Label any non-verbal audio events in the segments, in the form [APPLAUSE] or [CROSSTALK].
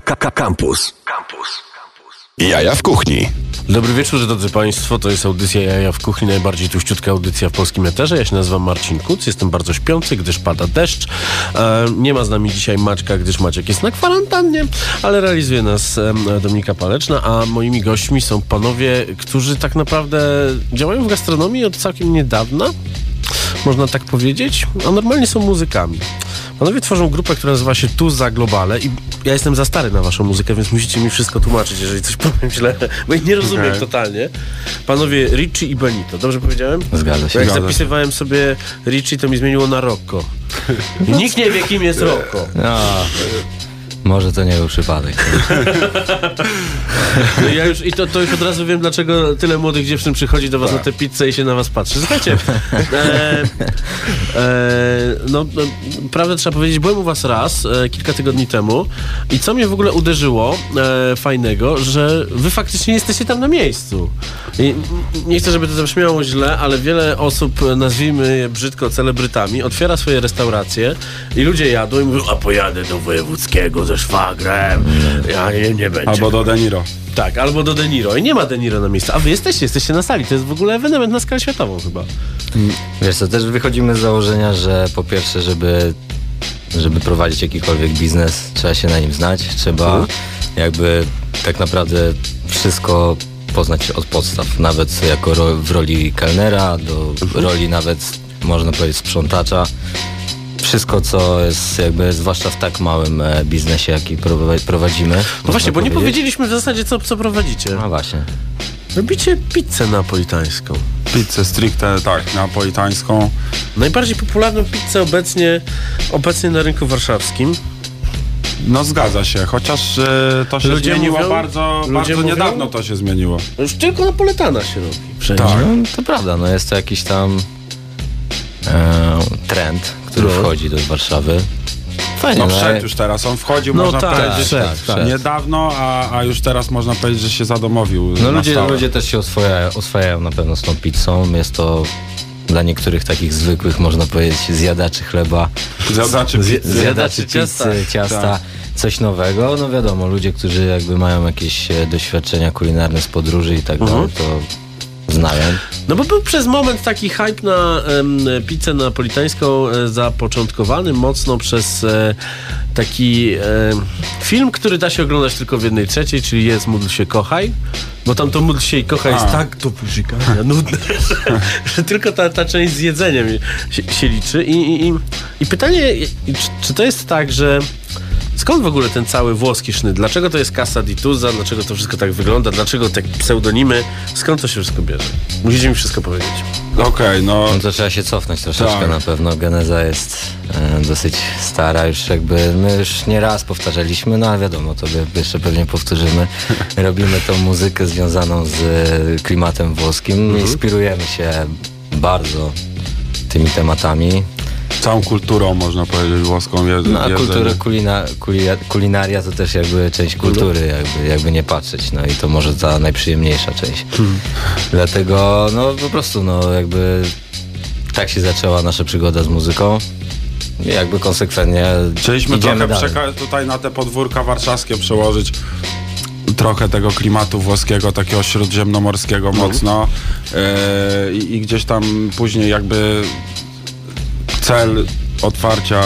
Campus. Campus. Jaja w kuchni. Dobry wieczór, drodzy Państwo. To jest audycja Jaja w Kuchni, najbardziej tuściutka audycja w polskim eterze. Ja się nazywam Marcin Kuc, jestem bardzo śpiący, gdyż pada deszcz. E, nie ma z nami dzisiaj Maćka, gdyż Maciek jest na kwarantannie, ale realizuje nas e, Dominika Paleczna, a moimi gośćmi są panowie, którzy tak naprawdę działają w gastronomii od całkiem niedawna. Można tak powiedzieć, a normalnie są muzykami. Panowie tworzą grupę, która nazywa się Tu za Globale i ja jestem za stary na waszą muzykę, więc musicie mi wszystko tłumaczyć, jeżeli coś [LAUGHS] powiem źle, bo ich nie rozumiem Okay. totalnie. Panowie Richie i Benito, dobrze powiedziałem? Zgadza się. Bo jak Zgadza zapisywałem sobie Richie, to mi zmieniło na Rocco. [LAUGHS] Nikt nie wie, kim jest Rocco. No, może to nie był przypadek. [LAUGHS] No ja już, I to, to już od razu wiem, dlaczego tyle młodych dziewczyn przychodzi do was na tę pizzę i się na was patrzy. Słuchajcie, e, e, no, no, prawdę trzeba powiedzieć, byłem u was raz, e, kilka tygodni temu i co mnie w ogóle uderzyło e, fajnego, że wy faktycznie jesteście tam na miejscu. I, nie chcę, żeby to zabrzmiało źle, ale wiele osób, e, nazwijmy je brzydko celebrytami, otwiera swoje restauracje i ludzie jadą i mówią, a pojadę do wojewódzkiego ze szwagrem, ja nie, nie będzie. Albo do Deniro. Tak, albo do De Niro. I nie ma De Niro na miejscu. A wy jesteście, jesteście na sali. To jest w ogóle ewenement na skalę światową chyba. Wiesz co, też wychodzimy z założenia, że po pierwsze, żeby, żeby prowadzić jakikolwiek biznes, trzeba się na nim znać, trzeba jakby tak naprawdę wszystko poznać od podstaw, nawet jako ro, w roli kelnera, do roli nawet można powiedzieć sprzątacza. Wszystko, co jest jakby, zwłaszcza w tak małym e, biznesie, jaki prowa- prowadzimy. No właśnie, bo nie powiedzieliśmy w zasadzie, co, co prowadzicie. No właśnie. Robicie pizzę napolitańską. Pizzę stricte, tak, napolitańską. Najbardziej popularną pizzę obecnie, obecnie na rynku warszawskim. No zgadza się, chociaż e, to się Ludzie zmieniło mówią- bardzo, bardzo mówią- niedawno to się zmieniło. Już tylko napoletana się robi. Wszędzie. Tak. No, to prawda, no jest to jakiś tam e, trend, który wchodzi do Warszawy. Fajnie, No no, wszedł już teraz, on wchodził, No można tak, powiedzieć, tak, tak. wszedł. niedawno, a, a już teraz można powiedzieć, że się zadomowił no ludzie, stałe. ludzie też się oswajają, oswajają na pewno z tą pizzą. Jest to dla niektórych takich zwykłych, można powiedzieć, zjadaczy chleba, Zjadaczy pizzy. zjadaczy ciasta. pizzy, ciasta, Tak. coś nowego. No wiadomo, ludzie, którzy jakby mają jakieś e, doświadczenia kulinarne z podróży i tak dalej, to znają. No bo był przez moment taki hype na em, pizzę napolitańską e, zapoczątkowany mocno przez e, taki e, film, który da się oglądać tylko w jednej trzeciej, czyli jest Módl się kochaj, bo tam to Módl się i kochaj jest tak do [LAUGHS] nudne, że, że tylko ta, ta część z jedzeniem się, się liczy I, i, i, i pytanie, i- czy, czy to jest tak, że Skąd w ogóle ten cały włoski sznyt? Dlaczego to jest Casa di Tuza? Dlaczego to wszystko tak wygląda? Dlaczego te pseudonimy? Skąd to się wszystko bierze? Musicie mi wszystko powiedzieć. Okej, no No to trzeba się cofnąć troszeczkę Tak. na pewno. Geneza jest e, dosyć stara, już jakby my już nie raz powtarzaliśmy, no ale wiadomo, to jeszcze pewnie powtórzymy. [LAUGHS] Robimy tą muzykę związaną z e, klimatem włoskim. Mhm. Inspirujemy się bardzo tymi tematami. Całą kulturą można powiedzieć włoską. Je, No a jedzenie. kulturę kulina, kulina, kulinaria to też jakby część kultury, jakby, jakby nie patrzeć. No i to może ta najprzyjemniejsza część. Dlatego no po prostu no jakby tak się zaczęła nasza przygoda z muzyką. I jakby konsekwentnie Chcieliśmy trochę przeka- tutaj na te podwórka warszawskie przełożyć trochę tego klimatu włoskiego, takiego śródziemnomorskiego mocno e, i, i gdzieś tam później jakby cel otwarcia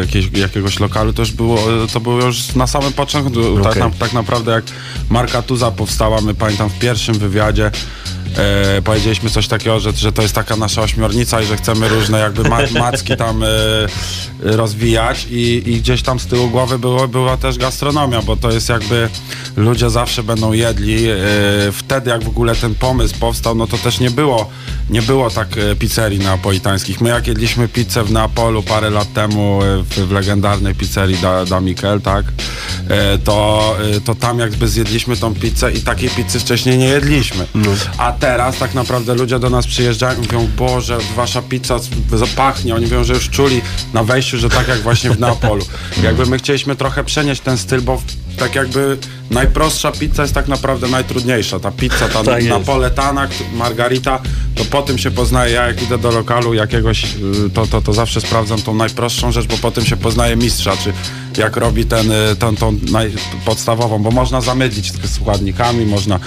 jakieś, jakiegoś lokalu to już było, to było już na samym początku. Tak, Okej. na, tak naprawdę jak Marka Tuza powstała, my pamiętam w pierwszym wywiadzie e, powiedzieliśmy coś takiego, że, że to jest taka nasza ośmiornica i że chcemy różne jakby ma, [LAUGHS] macki tam e, rozwijać i, i gdzieś tam z tyłu głowy było, była też gastronomia, bo to jest jakby ludzie zawsze będą jedli. E, wtedy jak w ogóle ten pomysł powstał, no to też nie było, nie było tak e, pizzerii neapolitańskich. My jak jedliśmy pizzę w Neapolu parę lat temu e, w, w legendarnej pizzerii da, da Mikel, tak, e, to, to tam jakby zjedliśmy tą pizzę i takiej pizzy wcześniej nie jedliśmy. A teraz tak naprawdę ludzie do nas przyjeżdżają i mówią, Boże, wasza pizza pachnie. Oni mówią, że już czuli na wejściu, że tak jak właśnie w [LAUGHS] Neapolu. Jakby my chcieliśmy trochę przenieść ten styl, bo tak jakby najprostsza pizza jest tak naprawdę najtrudniejsza. Ta pizza, ta Tak napoletana, margarita, to po tym się poznaje, ja jak idę do lokalu jakiegoś, y, to, to, to zawsze sprawdzam tą najprostszą rzecz, bo potem się poznaje mistrza, czy jak robi ten, y, tą, tą naj, podstawową, bo można zamydlić z składnikami, można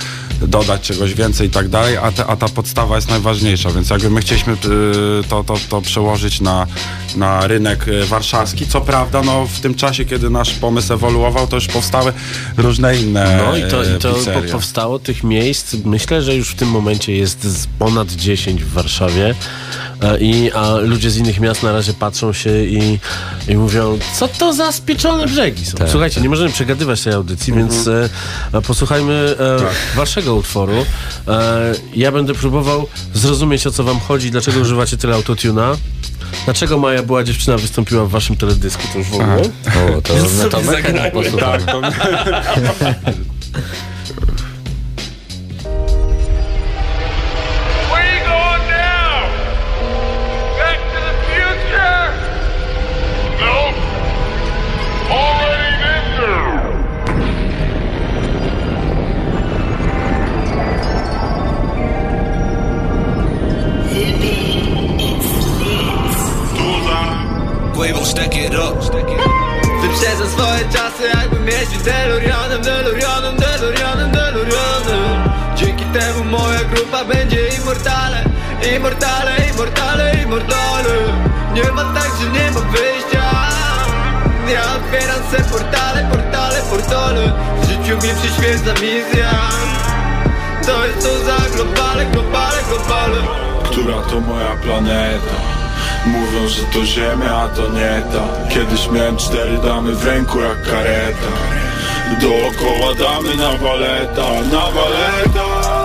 dodać czegoś więcej i tak dalej, a, te, a ta podstawa jest najważniejsza, więc jakby my chcieliśmy y, to, to, to przełożyć na, na rynek y, warszawski. Co prawda, no w tym czasie, kiedy nasz pomysł ewoluował, to już powstały różne inne No i to, i to pizzerie. powstało tych miejsc, myślę, że już w tym momencie jest ponad 10 w Warszawie. E, I, a ludzie z innych miast na razie patrzą się i, i mówią, co to za spieczone brzegi są. Tak, Słuchajcie, nie możemy przegadywać tej audycji, więc e, e, posłuchajmy e, waszego utworu. E, ja będę próbował zrozumieć, o co wam chodzi, dlaczego używacie tyle autotuna. Dlaczego Maja była dziewczyna wystąpiła w waszym teledysku, to już w ogóle. O, to Jest my to sobie my chętnie posłuchamy. Tak, to Where [LAUGHS] Quavo, stack it up. Wyprzedzam swoje czasy, jakbym jeździł DeLoreanem, DeLoreanem, DeLoreanem, DeLoreanem Dzięki temu moja grupa będzie immortale Immortale, immortale, immortale. Nie ma tak, że nie ma wyjścia. Ja otwieram se portale, portale, portale. W życiu mi przyświeca misja. To jest to za globale, globale, globale. Która to moja planeta Mówią, że to ziemia, a to nie ta. Kiedyś miałem cztery damy w ręku jak kareta. Dookoła damy na waleta, na waleta.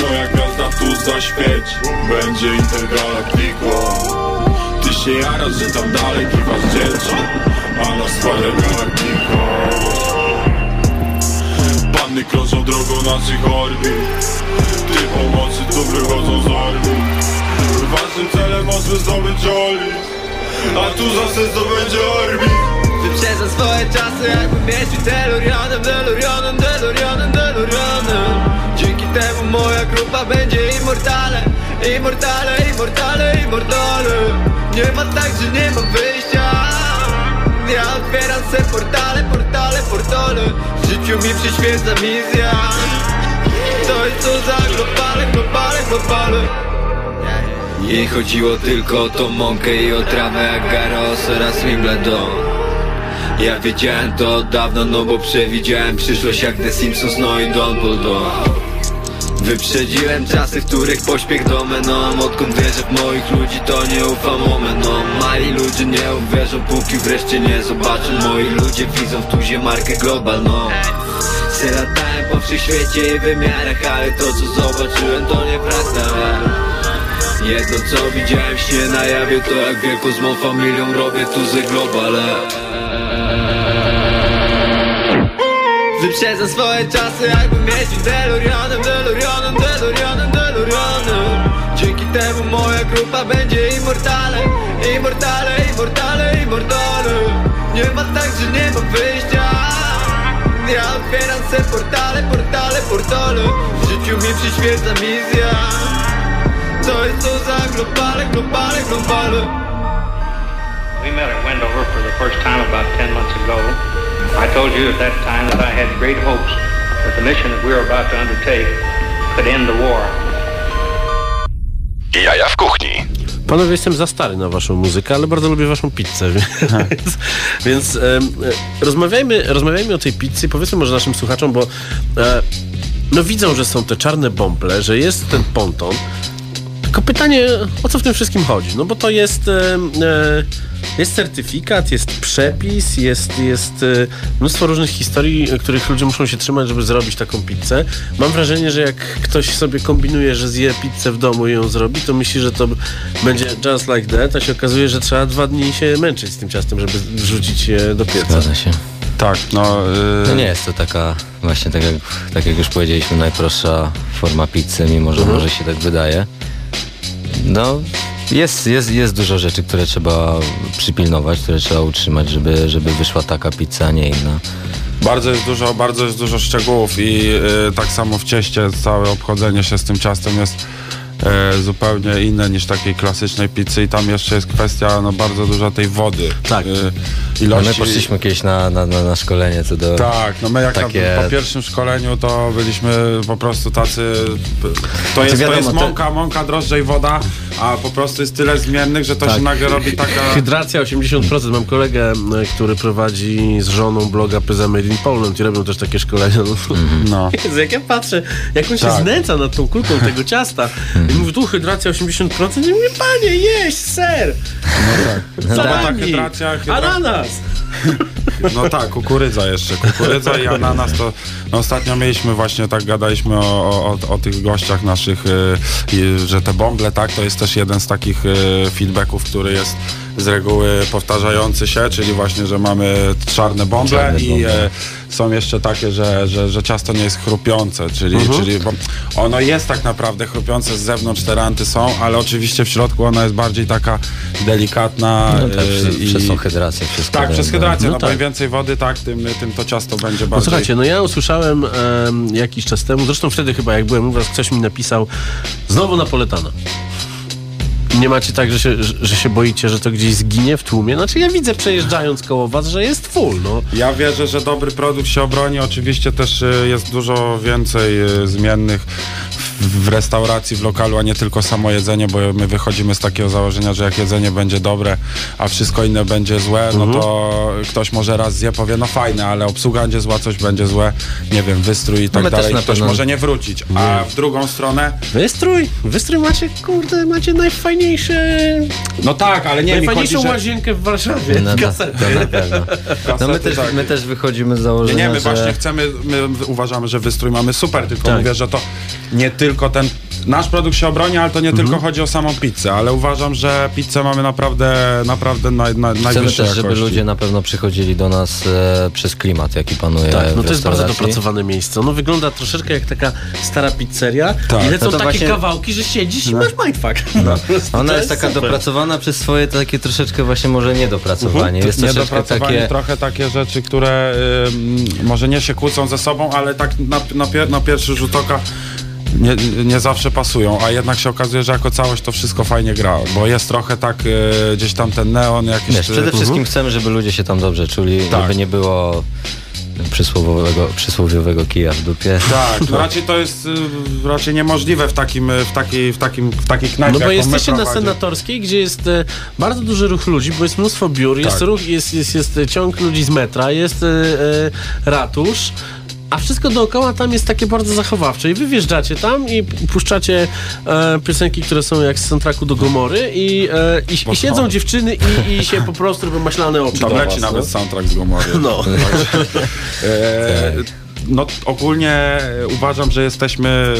Moja gwiazda tu zaświeci Będzie intergalaktyką Ty się jarasz, że tam dalej kiwasz dzieci A nas spada galaktyką Panny krążą drogą naszych orbit. Ty pomocy tu wychodzą z orbit Ważnym celem może zdobyć orbit A tu zawsze zdobędzie orbit Wyprzedzam swoje czasy, jakbym jeździł DeLoreanem, DeLoreanem, DeLoreanem, DeLoreanem Dzięki temu moja grupa będzie immortale Immortale, immortale, immortale Nie ma tak, że nie ma wyjścia. Ja otwieram se portale, portale, portale. W życiu mi przyświeca misja. To jest co za globale, globale, globale jej chodziło tylko o tą mąkę i o trawę jak Garos oraz Wimbledon Ja wiedziałem to od dawna, no bo przewidziałem przyszłość jak The Simpsons, no i Dumbledore Wyprzedziłem czasy, w których pośpiech domeną Odkąd wierzę w moich ludzi, to nie ufam omenom. Mali ludzie nie uwierzą, póki wreszcie nie zobaczą. Moi ludzie widzą w tuzie markę globalną Se latałem po wszechświecie i wymiarach Ale to co zobaczyłem to nieprawda Jedno co widziałem śnie na jawie To jak wielko z mą familią robię tu ze globale. Wyprzedzam swoje czasy jakbym jeździł DeLoreanem, DeLoreanem, DeLoreanem, DeLoreanem Dzięki temu moja grupa będzie immortale Immortale, immortale, immortale Nie ma tak, że nie ma wyjścia. Ja otwieram se portale, portale, portale. W życiu mi przyświeca misja To jest to za globale, globale, globale We met at Wendover for the first time about 10 months ago. I told you at that time that I had great hopes that the mission that we were about to undertake could end the war. Jaja w kuchni. Panowie, jestem za stary na waszą muzykę, ale bardzo lubię waszą pizzę, [LAUGHS] więc, więc e, rozmawiajmy, rozmawiajmy o tej pizzy. Powiedzmy może naszym słuchaczom, bo e, no widzą, że są te czarne bąble, że jest ten ponton. Tylko pytanie, o co w tym wszystkim chodzi? No bo to jest, e, jest certyfikat, jest przepis, jest, jest e, mnóstwo różnych historii, których ludzie muszą się trzymać, żeby zrobić taką pizzę. Mam wrażenie, że jak ktoś sobie kombinuje, że zje pizzę w domu i ją zrobi, to myśli, że to będzie just like that, a się okazuje, że trzeba dwa dni się męczyć z tym ciastem, żeby wrzucić je do pieca. Zgadza się. Tak, no... y, No nie jest to taka, właśnie tak jak, tak jak już powiedzieliśmy, najprostsza forma pizzy, mimo że Mhm. może się tak wydaje. No, jest, jest, jest dużo rzeczy, które trzeba przypilnować, które trzeba utrzymać, żeby, żeby wyszła taka pizza, a nie inna. Bardzo jest dużo, bardzo jest dużo szczegółów i y, tak samo w cieście całe obchodzenie się z tym ciastem jest e, zupełnie inne niż takiej klasycznej pizzy i tam jeszcze jest kwestia no, bardzo dużo tej wody. Tak. No ilości... my poszliśmy kiedyś na, na, na, na szkolenie co do... Tak, no my jak Takie- na, po pierwszym szkoleniu to byliśmy po prostu tacy. To jest, to wiadomo, jest te- mąka, mąka, drożdże i woda, a po prostu jest tyle zmiennych, że to Tak. się nagle robi taka. Hydracja 80%. Mam kolegę, m, który prowadzi z żoną bloga Pyza Made in Poland i robią też takie szkolenia. No. No. [LAUGHS] Jezu, jak ja patrzę, jak on się Tak. znęca nad tą kulką [LAUGHS] tego ciasta i mówi, tu hydracja 80%, i mówię, panie, jeść, ser! No bo ta Salami, hydracja, hydra... Ananas! [LAUGHS] No tak, kukurydza jeszcze. Kukurydza i ananas to no ostatnio mieliśmy właśnie tak gadaliśmy o, o, o, tych gościach naszych, y, że te bąble, tak, to jest też jeden z takich y, feedbacków, który jest z reguły powtarzający się, czyli właśnie, że mamy czarne bąble Czarne i bąble. E, są jeszcze takie, że, że, że ciasto nie jest chrupiące, czyli, Mhm. czyli bo ono jest tak naprawdę chrupiące z zewnątrz, te ranty są, ale oczywiście w środku ona jest bardziej taka delikatna No tak, y, przez, przez tą hydrację wszystko. tak, przez hydrację. No No, tak. im więcej wody, tak, tym, tym to ciasto będzie No bardziej... słuchajcie, no ja usłyszałem em, jakiś czas temu, zresztą wtedy chyba jak byłem u was, ktoś mi napisał znowu napoletana. Nie macie tak, że się, że, się boicie, że to gdzieś zginie w tłumie? Znaczy ja widzę przejeżdżając koło was, że jest full, no. Ja wierzę, że dobry produkt się obroni. Oczywiście też y, jest dużo więcej y, zmiennych w, restauracji, w lokalu, a nie tylko samo jedzenie, bo my wychodzimy z takiego założenia, że jak jedzenie będzie dobre, a wszystko inne będzie złe, no to ktoś może raz zje, powie, no fajne, ale obsługa będzie zła, coś będzie złe, nie wiem, wystrój i tak my dalej. Ktoś pewno- może nie wrócić. A w drugą stronę, Wystrój, wystrój macie, kurde, macie najfajniejsze, no tak, ale nie mi chodzi, najfajniejszą że... łazienkę w Warszawie. No, no, to na pewno. No my Kasety, też, tak. my też wychodzimy z Nie, założenia, nie, my że... właśnie chcemy, my uważamy, że wystrój mamy super, tylko Tak. mówię, że to nie tylko ten, nasz produkt się obroni, ale to nie Mhm. tylko chodzi o samą pizzę, ale uważam, że pizzę mamy naprawdę, naprawdę naj, naj, Chcemy najwyższej też, żeby jakości. ludzie na pewno przychodzili do nas e, przez klimat, jaki panuje Tak, no w to jest bardzo dopracowane miejsce. Ono wygląda troszeczkę jak taka stara pizzeria Tak. i lecą No to takie właśnie- kawałki, że siedzisz i masz mindfuck. No. [LAUGHS] Ona jest taka dopracowana przez swoje takie troszeczkę właśnie może niedopracowanie. Jest troszeczkę Niedopracowanie, takie... trochę takie rzeczy, które ym, może nie się kłócą ze sobą, ale tak na, na, pier, na pierwszy rzut oka nie, nie zawsze pasują, a jednak się okazuje, że jako całość to wszystko fajnie gra, bo jest trochę tak y, gdzieś tam ten neon jakiś... Wiesz, przede wszystkim chcemy, żeby ludzie się tam dobrze czuli, Mhm. Tak. żeby nie było przysłowiowego, przysłowiowego kija w dupie. Tak, no [LAUGHS] raczej to jest y, raczej niemożliwe w takim, y, w takiej, w takim, w takiej knajpie, No bo jesteście na. Senatorskiej, gdzie jest e, bardzo duży ruch ludzi, bo jest mnóstwo biur, jest, Tak. ruch, jest, jest, jest ciąg ludzi z metra, jest e, e, ratusz. A wszystko dookoła tam jest takie bardzo zachowawcze. I wy wjeżdżacie tam i puszczacie e, piosenki, które są jak z soundtracku do Gomory i, e, i, i siedzą dziewczyny i, i się po prostu robią maślane oczy Tam do leci was, nawet no. soundtrack z Gomory. No. [LAUGHS] [LAUGHS] E, no ogólnie uważam, że jesteśmy,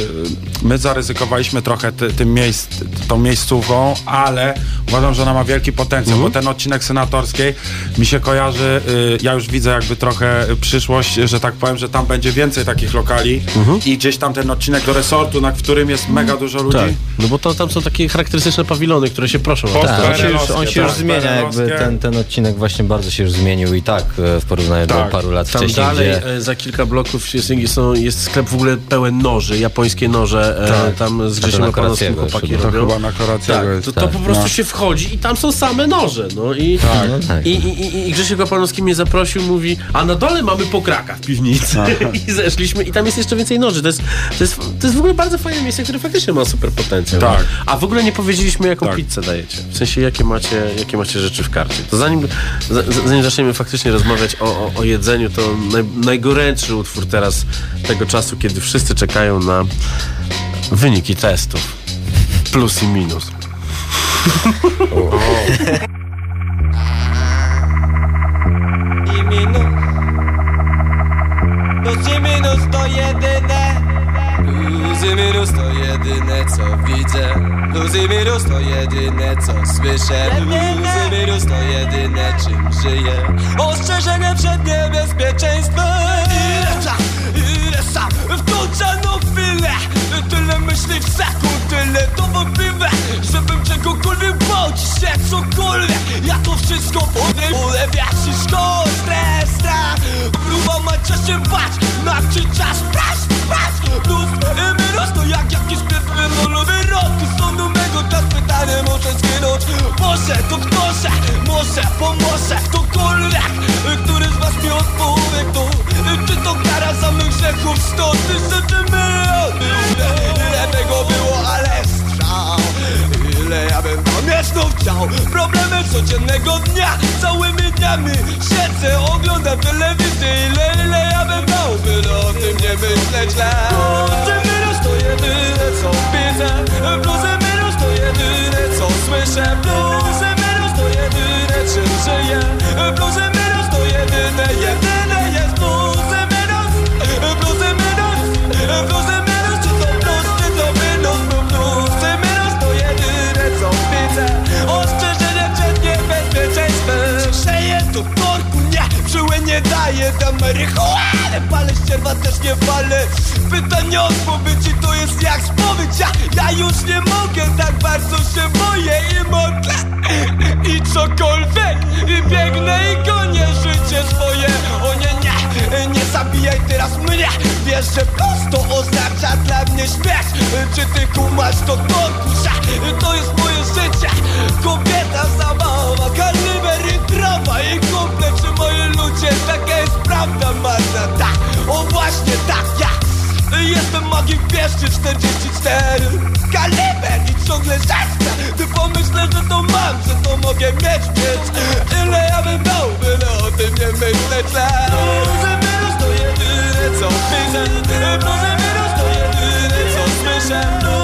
my zaryzykowaliśmy trochę ty, tym miejsc, tą miejscówką, ale uważam, że ona ma wielki potencjał, Mhm. bo ten odcinek senatorskiej mi się kojarzy, y, ja już widzę jakby trochę przyszłość, że tak powiem, że tam będzie więcej takich lokali i gdzieś tam ten odcinek do resortu, na którym jest mega dużo ludzi. Tak, no bo to, tam są takie charakterystyczne pawilony, które się proszą. o to. Post- Tak, on się już, on się już tak, zmienia, jakby ten, ten odcinek właśnie bardzo się już zmienił i tak e, w porównaniu do Tak. paru lat Tam wcześniej, dalej gdzie... e, za kilka bloków jest, są, jest sklep w ogóle pełen noży, japońskie noże, e, Tak. tam z Grzesiem Korackiego chłopaki jeszcze To robią. chyba na Tak, jest. to, to po prostu No. się wchodzi i tam są same noże, no i, No tak. i, i, i, i Grzesiek mnie zaprosił, mówi, a na dole mamy pokraka w piwnicy [LAUGHS] i zeszliśmy i tam jest jeszcze więcej noży, to jest, to jest, to jest w ogóle bardzo fajne miejsce, które faktycznie ma super potencjał. Tak. A w ogóle nie powiedzieliśmy, jaką Tak. pizzę dajecie, w sensie, jakie macie, jakie macie rzeczy w karcie. To zanim, za- zanim zaczniemy faktycznie rozmawiać o, o, o jedzeniu, to naj, najgorętszy utwór teraz tego czasu, kiedy wszyscy czekają na wyniki testów. Plus i minus. I minus. Plus i minus to jedyne. Plus i minus to jedyne co widzę. Plus i minus to jedyne co słyszę. Plus i minus to jedyne czym żyję. Ostrzeżenie przed niebezpieczeństwem sam w tą czarną chwilę. Tyle myśli w sekund, tyle to wątpliwe Żebym czegokolwiek bał ci się cokolwiek. Ja to wszystko podejmę Ulewiać ci szkołę, stres, strach. Próba ma czas patrz, nadczy czas, patrz, patrz Plus i minus to jak jakiś pierdolony rok Są do pytanie muszę zginąć? Może to ktoś, może pomoże Ktokolwiek, który z was mi odpowie Kto, czy to kara za mych grzechów? Sto tysięcy miliony Ile, tego było, ale strzał. Ile ja bym tam jeszcze chciał. Problemy codziennego dnia Całymi dniami siedzę, oglądam telewizję. Ile, ile ja bym dał, byle o tym nie myśleć? Źle to jedyne co widzę. Plusy minus to jedyne co słyszę. Plusy minus to jedyne czym żyję. Plusy minus to jedyne, jedyne jest. Plusy minus, plusy minus Plusy minus, nie, daję Dam marihuanę, palę ścierwa też nie walę Pytanie odpowiedzi to jest jak spowiedź. Ja, ja już nie mogę, tak bardzo się boję I modlę, i cokolwiek I biegnę i gonię życie swoje. O nie, nie, nie zabijaj teraz mnie. Wiesz, że plus to oznacza dla mnie śmierć. Czy ty kumasz to korpus? To jest moje życie. Kobieta zabawa, kaliber i trawa. I kumple, czy moi ludzie, taka jest prawda marna Tak, o właśnie tak, ja Jestem magiem pieszczy 44 Kaliber i ciągle żarcia Ty pomyślę, że to mam, że to mogę mieć, więc Ile ja bym dał, byle o tym nie myśleć Plusy minus to jedyne co widzę Plusy minus to jedyne co słyszę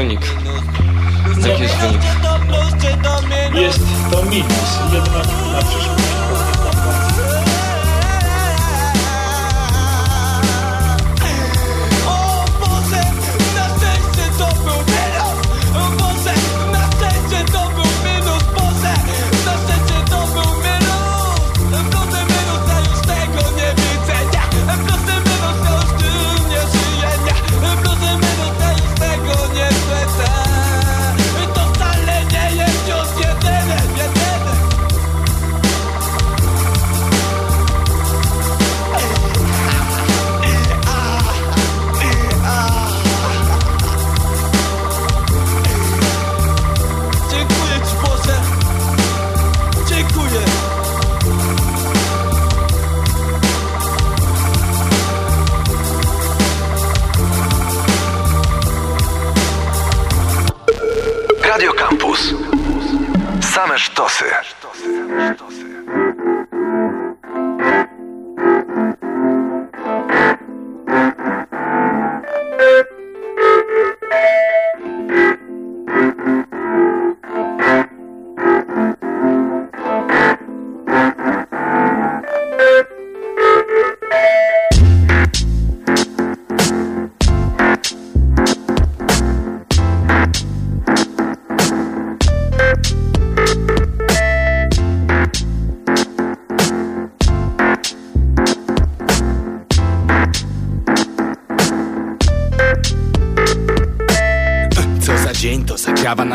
wynik,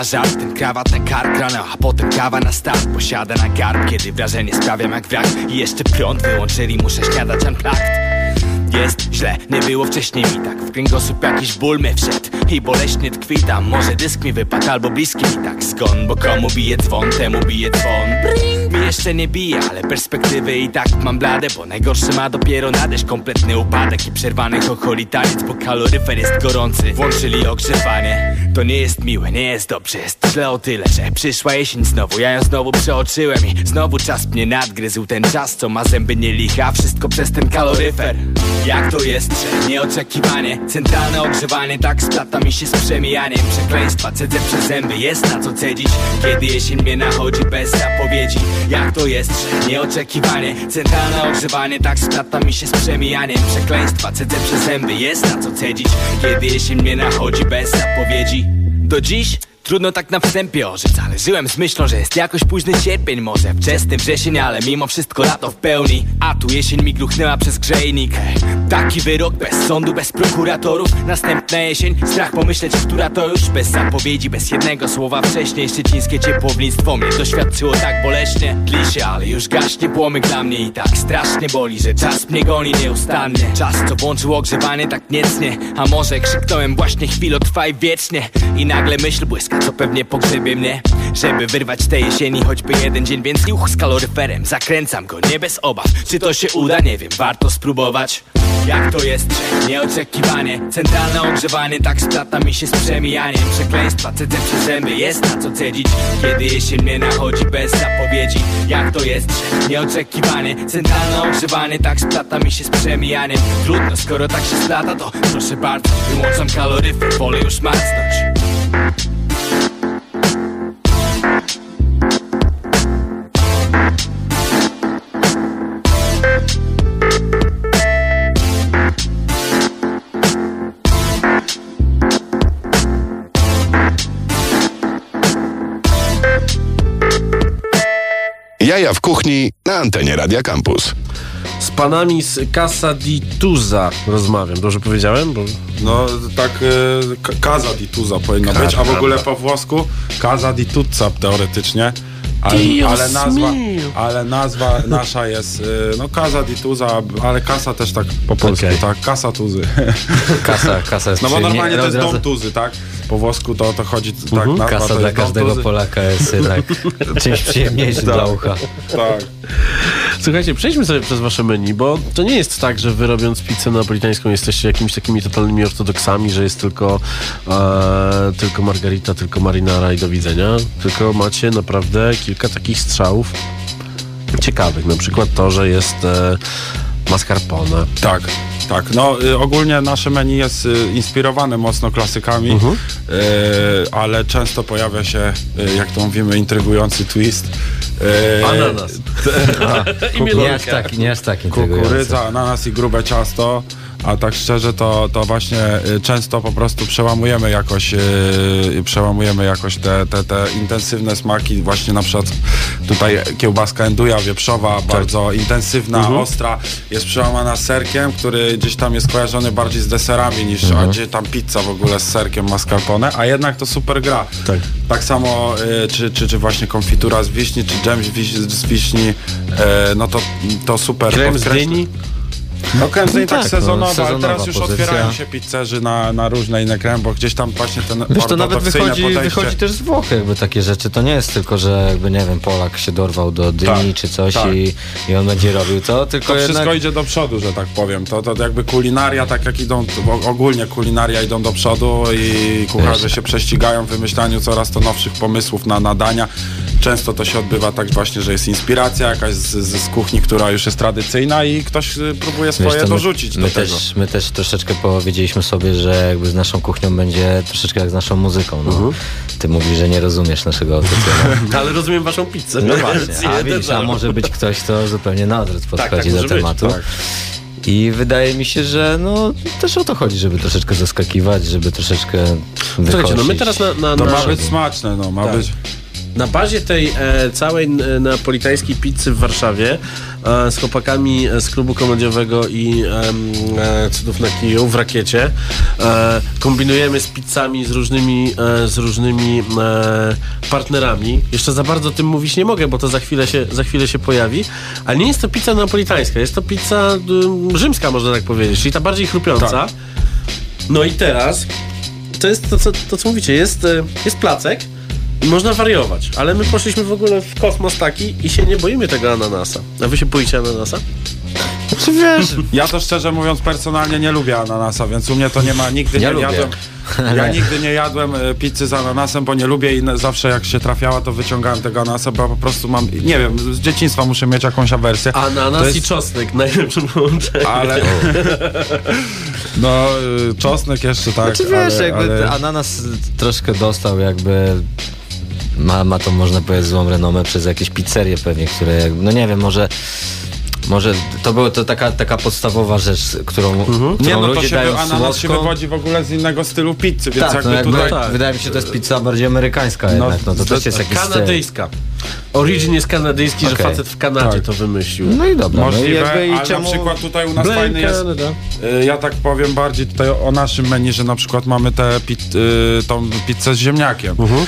żart Ten krawat na kark rano, a potem kawa na start Posiada na garb, kiedy wrażenie sprawiam jak wrak I jeszcze prąd wyłączyli, muszę śniadać unplugged. Jest źle, nie było wcześniej mi tak W kręgosłup jakiś ból mnie wszedł. I boleśnie tkwi tam Może dysk mi wypadł albo bliski mi tak. Skąd, bo komu bije dzwon, temu bije dzwon. Mi jeszcze nie bije, ale perspektywy i tak mam blade Bo najgorsze ma dopiero nadejść Kompletny upadek i przerwany chocholi taniec Bo kaloryfer jest gorący. Włączyli ogrzewanie. To nie jest miłe, nie jest dobrze Jest źle o tyle, że przyszła jesień znowu. Ja ją znowu przeoczyłem i znowu czas mnie nadgryzł. Ten czas, co ma zęby nie licha Wszystko przez ten kaloryfer. Jak to jest, że nieoczekiwanie? Centralne ogrzewanie tak splata mi się z przemijaniem. Przekleństwa cedzę przez zęby, jest na co cedzić. Kiedy jesień mnie nachodzi bez zapowiedzi Jak to jest, nieoczekiwanie. Centralne ogrzewanie tak splata mi się z przemijaniem. Przekleństwa cedzę przez zęby, jest na co cedzić. Kiedy jesień mnie nachodzi bez zapowiedzi. Do dziś Trudno tak na wstępie orzec, ale żyłem z myślą, że jest jakoś późny sierpień. Może wczesny wrzesień, ale mimo wszystko lato w pełni. A tu jesień mi gruchnęła przez grzejnik. Taki wyrok bez sądu, bez prokuratorów. Następna jesień, strach pomyśleć, która to już. Bez zapowiedzi, bez jednego słowa wcześniej. Szczecińskie ciepłownictwo mnie doświadczyło tak boleśnie. Tli ale już gaśnie płomyk dla mnie. I tak strasznie boli, że czas mnie goni nieustannie. Czas, co włączył ogrzewanie tak niecnie. A może krzyknąłem właśnie chwilę trwaj wiecznie. I nagle myśl błyska co pewnie pogrzebie mnie Żeby wyrwać tej jesieni. Choćby jeden dzień Więc juch z kaloryferem, zakręcam go nie bez obaw. Czy to się uda? Nie wiem, warto spróbować. Jak to jest, nieoczekiwanie. Centralne ogrzewanie tak splata mi się z przemijaniem. Przekleństwa cedzę przez zęby, jest na co cedzić. Kiedy jesień mnie nachodzi bez zapowiedzi. Jak to jest, nieoczekiwanie. Centralne ogrzewanie tak splata mi się z przemijaniem. Trudno, skoro tak się splata to proszę bardzo Wyłączam kaloryfer, wolę już macnąć Jaja w kuchni na antenie Radia Campus. Z panami z Casa di Tuza rozmawiam. Dobrze powiedziałem? Bo... No tak K- Casa di Tuza powinno być, a w ogóle po włosku Casa di Tuzza teoretycznie. Ale, ale nazwa, ale nazwa nasza jest y, no Casa di Tuza, ale Kasa też tak po polsku, Okej. tak, Kasa Tuzy. [LAUGHS] Kasa, kasa jest No bo normalnie nie- to jest dom Tuzy, tak? Po włosku to, to chodzi, tak, Mhm. nazwa Kasa dla każdego. Polaka jest jednak [LAUGHS] czymś przyjemniejszym dla ucha. Tak. Słuchajcie, przejdźmy sobie przez wasze menu, bo to nie jest tak, że wy robiąc pizzę napolitańską jesteście jakimiś takimi totalnymi ortodoksami, że jest tylko, e, tylko margarita, tylko marinara i do widzenia. Tylko macie naprawdę kilka takich strzałów ciekawych. Na przykład to, że jest e, mascarpone. Tak, tak. No y, ogólnie nasze menu jest y, inspirowane mocno klasykami, Mhm. y, ale często pojawia się, y, jak to mówimy, intrygujący twist. Y, Ananas. [LAUGHS] I Nie aż tak, nie aż tak intrygujący. Kukurydza, ananas i grube ciasto. A tak szczerze, to, to właśnie y, często po prostu przełamujemy jakoś, y, przełamujemy jakoś te, te, te intensywne smaki. Właśnie na przykład tutaj kiełbaska enduja wieprzowa, bardzo intensywna, ostra, jest przełamana serkiem, który gdzieś tam jest kojarzony bardziej z deserami niż, a gdzie tam pizza w ogóle z serkiem mascarpone, a jednak to super gra. Tak. Tak samo, y, czy, czy, czy właśnie konfitura z wiśni, czy dżem z, wiś, z wiśni, y, no to, to super Krem z dyni. No z dyni tak, tak, sezonowo, no, ale teraz już pozycja. otwierają się pizzerzy na, na różne inne kremy, bo gdzieś tam właśnie ten Wiesz, to nawet wychodzi, podejście. wychodzi też z Włoch jakby takie rzeczy. To nie jest tylko, że jakby, nie wiem, Polak się dorwał do dyni Tak, czy coś tak. i, i on będzie robił to, tylko To jednak... wszystko idzie do przodu, że tak powiem. To, to jakby kulinaria, tak jak idą, ogólnie kulinaria idą do przodu i kucharze Wiesz. się prześcigają w wymyślaniu coraz to nowszych pomysłów na nadania. Często to się odbywa tak właśnie, że jest inspiracja jakaś z, z, z kuchni, która już jest tradycyjna i ktoś y, próbuje swoje Wiesz, to dorzucić my, do my tego. też, my też troszeczkę powiedzieliśmy sobie, że jakby z naszą kuchnią będzie troszeczkę jak z naszą muzyką. No. Mhm. Ty mówisz, że nie rozumiesz naszego autotune. [LAUGHS] Ale rozumiem waszą pizzę. No właśnie, [LAUGHS] a widzisz, a może być ktoś, kto zupełnie na odwrót podchodzi tak może do być, tematu. tak. I wydaje mi się, że no też o to chodzi, żeby troszeczkę zaskakiwać, żeby troszeczkę wychodzić. Słuchajcie, no my teraz na, na, na ma być smaczne, no, ma Tak. być... na bazie tej e, całej e, napolitańskiej pizzy w Warszawie e, z chłopakami z klubu komediowego i e, cudów na kiju w rakiecie e, kombinujemy z pizzami z różnymi, e, z różnymi partnerami. Jeszcze za bardzo o tym mówić nie mogę, bo to za chwilę się, za chwilę się pojawi. Ale nie jest to pizza napolitańska, jest to pizza rzymska, można tak powiedzieć, czyli ta bardziej chrupiąca. Tak. No i teraz to jest to, co, to, co mówicie, jest, jest placek można wariować, ale my poszliśmy w ogóle w kosmos taki i się nie boimy tego ananasa. A wy się boicie ananasa? Czy wiesz? [LAUGHS] Ja to szczerze mówiąc personalnie nie lubię ananasa, więc u mnie to nie ma, nigdy Ja nie lubię. jadłem. [LAUGHS] Ja nigdy nie jadłem e, pizzy z ananasem, bo nie lubię i zawsze jak się trafiała, to wyciągałem tego ananasa, bo po prostu mam, nie wiem, z dzieciństwa muszę mieć jakąś awersję. Ananas To jest- i czosnek, [LAUGHS] najlepsze połączenie. Ale... No, y, czosnek jeszcze tak, Znaczy wiesz, ale, jakby ale... ananas troszkę dostał jakby ma, ma to można powiedzieć złą renomę przez jakieś pizzerie pewnie, które no nie wiem, może może to była to taka, taka podstawowa rzecz, którą, którą Nie, no to ludzie się, dają wy, ananas się wywodzi w ogóle z innego stylu pizzy, więc Tak, jakby no jakby, tutaj... tak. wydaje mi się, że to jest pizza bardziej amerykańska jednak, no to to- też jest jakiś. Kanadyjska. Origin jest kanadyjski, że Okej. facet w Kanadzie Tak. to wymyślił. No i dobra, no i Możliwe, jakby i ale czemu... na przykład tutaj u nas Blame fajny jest... Canada. Y, Ja tak powiem bardziej tutaj o naszym menu, że na przykład mamy tę pit, y, tą pizzę z ziemniakiem. Mhm. Y,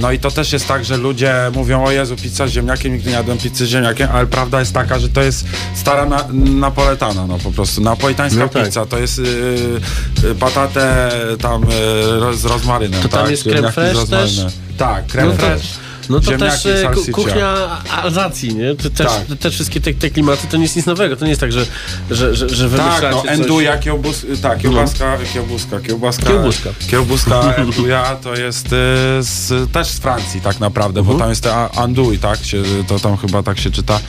No i to też jest tak, że ludzie mówią, o Jezu, pizza z ziemniakiem, nigdy nie jadłem pizzy z ziemniakiem, ale prawda jest taka, że to jest stara na, napoletana, no po prostu. Napolitańska No tak. pizza, to jest y, y, patatę tam y, roz- z rozmarynem. To tam tak? jest creme fraiche też? Tak, creme No. No to też e, kuchnia Alzacji, nie? To też, Tak. te wszystkie te, te klimaty to nie jest nic nowego. To nie jest tak, że, że, że, że Tak, wymyślacie no coś... enduja, kiełbus, tak, kiełbaska, kiełbuska, kiełbaska, Kiełbuska. kiełbuska [LAUGHS] enduja to jest y, z, też z Francji tak naprawdę, bo tam jest te a- andouille, tak, się, to tam chyba tak się czyta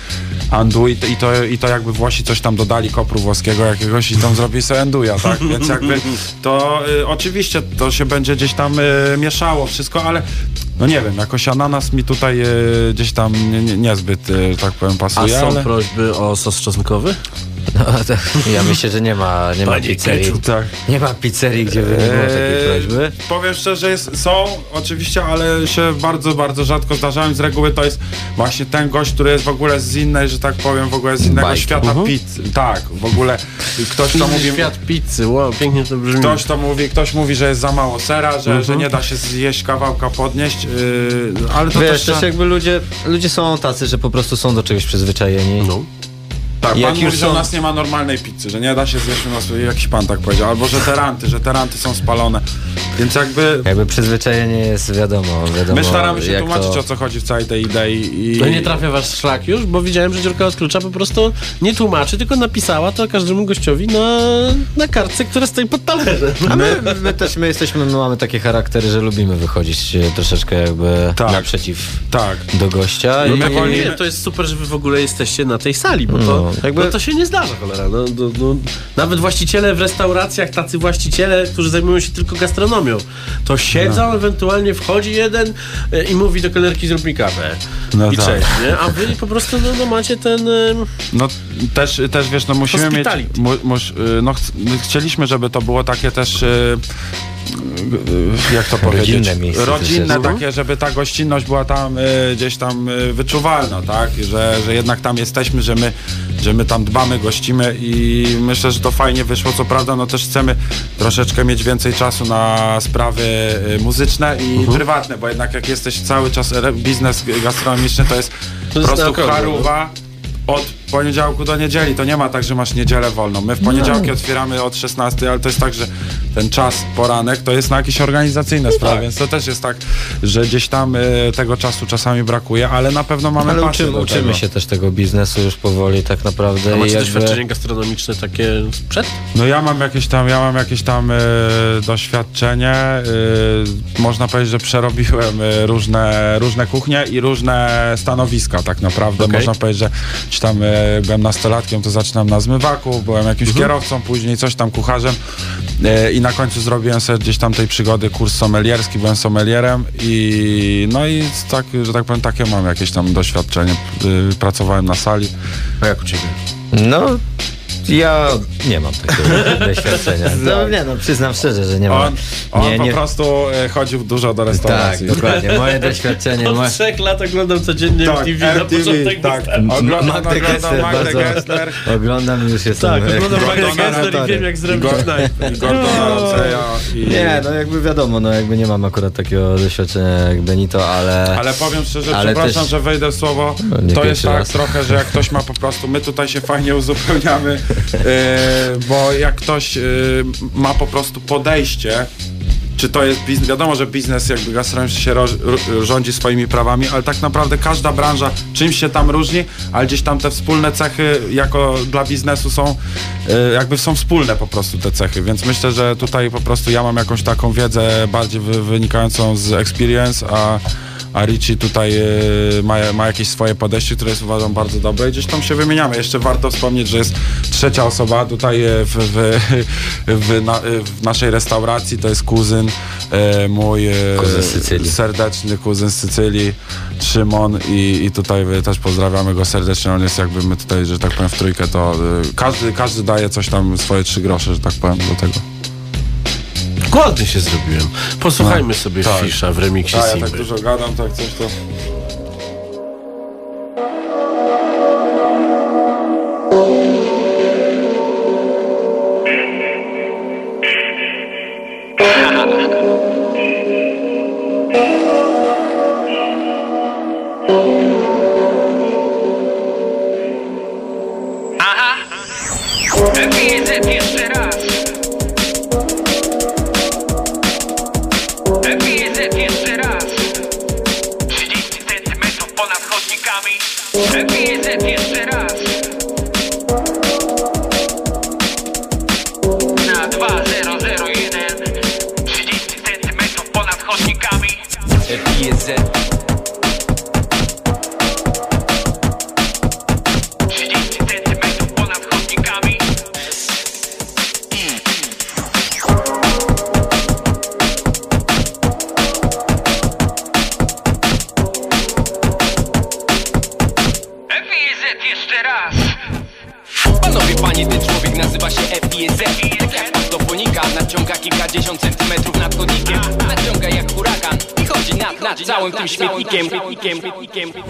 andouille i to, i to jakby Włosi coś tam dodali kopru włoskiego jakiegoś i tam zrobili sobie enduja, tak, więc jakby to y, oczywiście to się będzie gdzieś tam y, mieszało wszystko, ale no nie wiem, jakoś ananas mi tutaj y, gdzieś tam nie, nie, niezbyt, y, tak powiem, A pasuje, są ale... prośby o sos czosnkowy? No, to, ja myślę, że nie ma, nie ma pizzerii. Ketchup. Tak. Nie ma pizzerii, gdzie by nie było takiej Eee, prośby. Powiem szczerze, jest, są oczywiście, ale się bardzo, bardzo rzadko zdarzają. Z reguły to jest właśnie ten gość, który jest w ogóle z innej, że tak powiem, w ogóle z innego świata pizzy. Tak, w ogóle ktoś to mówi. świat pizzy, wow, pięknie to brzmi. Ktoś to mówi, ktoś mówi, że jest za mało sera, że, Mhm. że nie da się zjeść kawałka podnieść, yy, ale to Wiesz, też... też jakby ludzie, ludzie są tacy, że po prostu są do czegoś przyzwyczajeni. No. Tak, jak pan już mówi, że u są- nas nie ma normalnej pizzy, że nie da się zjeść u nas, jakiś pan tak powiedział, albo że te ranty, że te ranty są spalone. Więc jakby... Jakby przyzwyczajenie jest wiadomo, wiadomo My staramy się tłumaczyć to... o co chodzi w całej tej idei i... No nie trafia wasz szlak już, bo widziałem, że dziurka od klucza po prostu nie tłumaczy, tylko napisała to każdemu gościowi na, na kartce, która stoi pod talerzem. A my, my też my jesteśmy, my mamy takie charaktery, że lubimy wychodzić e, troszeczkę jakby Tak. naprzeciw Tak. do gościa. No i, my wolimy- nie, to jest super, że wy w ogóle jesteście na tej sali, bo to, No, jakby- no to się nie zdarza, cholera. No, no, no, nawet właściciele w restauracjach, tacy właściciele, którzy zajmują się tylko gastronomią, to siedzą, No. ewentualnie wchodzi jeden e, i mówi do kelnerki zrób mi kawę. No I tak. cześć, nie? A wy po prostu no, no macie ten... No też, też wiesz, no musimy mieć. Mu, y, no, ch- my chcieliśmy, żeby to było takie też. y, Jak to powiedzieć? Rodzinne miejsce Rodzinne, takie, żeby ta gościnność była tam y, gdzieś tam y, wyczuwalna, tak? Że, że jednak tam jesteśmy, że my, że my tam dbamy, gościmy i myślę, że to fajnie wyszło. Co prawda, no też chcemy troszeczkę mieć więcej czasu na sprawy y, muzyczne i Mhm. prywatne, bo jednak jak jesteś cały czas biznes gastronomiczny, to jest To po prostu okrągło, no. od poniedziałku do niedzieli. To nie ma tak, że masz niedzielę wolną. My w poniedziałki otwieramy od 16, ale to jest tak, że ten czas, poranek, to jest na jakieś organizacyjne sprawy, więc to też jest tak, że gdzieś tam y, tego czasu czasami brakuje, ale na pewno mamy Ale pasję uczymy, do uczymy tego. się też tego biznesu już powoli tak naprawdę. A i macie jakby... doświadczenie gastronomiczne takie sprzed? No ja mam jakieś tam, ja mam jakieś tam y, doświadczenie. Y, można powiedzieć, że przerobiłem y, różne, różne kuchnie i różne stanowiska tak naprawdę. Okej. Można powiedzieć, że czy tam y, byłem nastolatkiem, to zaczynam na zmywaku, byłem jakimś kierowcą, później coś tam kucharzem y, i na końcu zrobiłem sobie gdzieś tam tej przygody kurs sommelierski, byłem sommelierem i no i tak, że tak powiem, takie mam jakieś tam doświadczenie. Y, pracowałem na sali. A jak u ciebie? No, Ja nie mam takiego [LAUGHS] doświadczenia. No, nie no, przyznam szczerze, że nie mam. On, on nie, po nie, prostu e, chodził dużo do tak, restauracji. dokładnie. Moje doświadczenie, Od moje, trzech lat oglądam codziennie Tak, MTV na MTV, początek tak. Oglądam, Magdę oglądam Gessler Magdę bardzo Gessler. oglądam i już jestem... Tak, oglądam Magdę Gessler i Ramsaya. wiem jak zrobić [LAUGHS] Gordona Ramsaya i... Nie, no jakby wiadomo, no jakby nie mam akurat takiego doświadczenia jak Benito, ale... Ale powiem szczerze, Ale przepraszam, też- że wejdę w słowo. No, to jest tak raz. trochę, że jak ktoś ma po prostu, my tutaj się fajnie uzupełniamy, bo jak ktoś e, ma po prostu podejście, czy to jest biznes, wiadomo, że biznes jakby gastronomiczny się ro- rządzi swoimi prawami, ale tak naprawdę każda branża czymś się tam różni, ale gdzieś tam te wspólne cechy jako dla biznesu są, e, jakby są wspólne po prostu te cechy, więc myślę, że tutaj po prostu ja mam jakąś taką wiedzę bardziej wy, wynikającą z experience, a a Richie tutaj e, ma, ma jakieś swoje podejście, które jest uważam bardzo dobre i gdzieś tam się wymieniamy. Jeszcze warto wspomnieć, że jest trzecia osoba tutaj e, w, w, w, na, e, w naszej restauracji, to jest kuzyn mój Kuzyn serdeczny kuzyn z Sycylii, Szymon i, i tutaj też pozdrawiamy go serdecznie, on jest jakby my tutaj, że tak powiem w trójkę, to każdy, każdy daje coś tam, swoje trzy grosze, że tak powiem do tego. Głodny się zrobiłem. Posłuchajmy sobie tak. Fisza w remiksie A ja Simby. tak dużo gadam, tak coś to... game.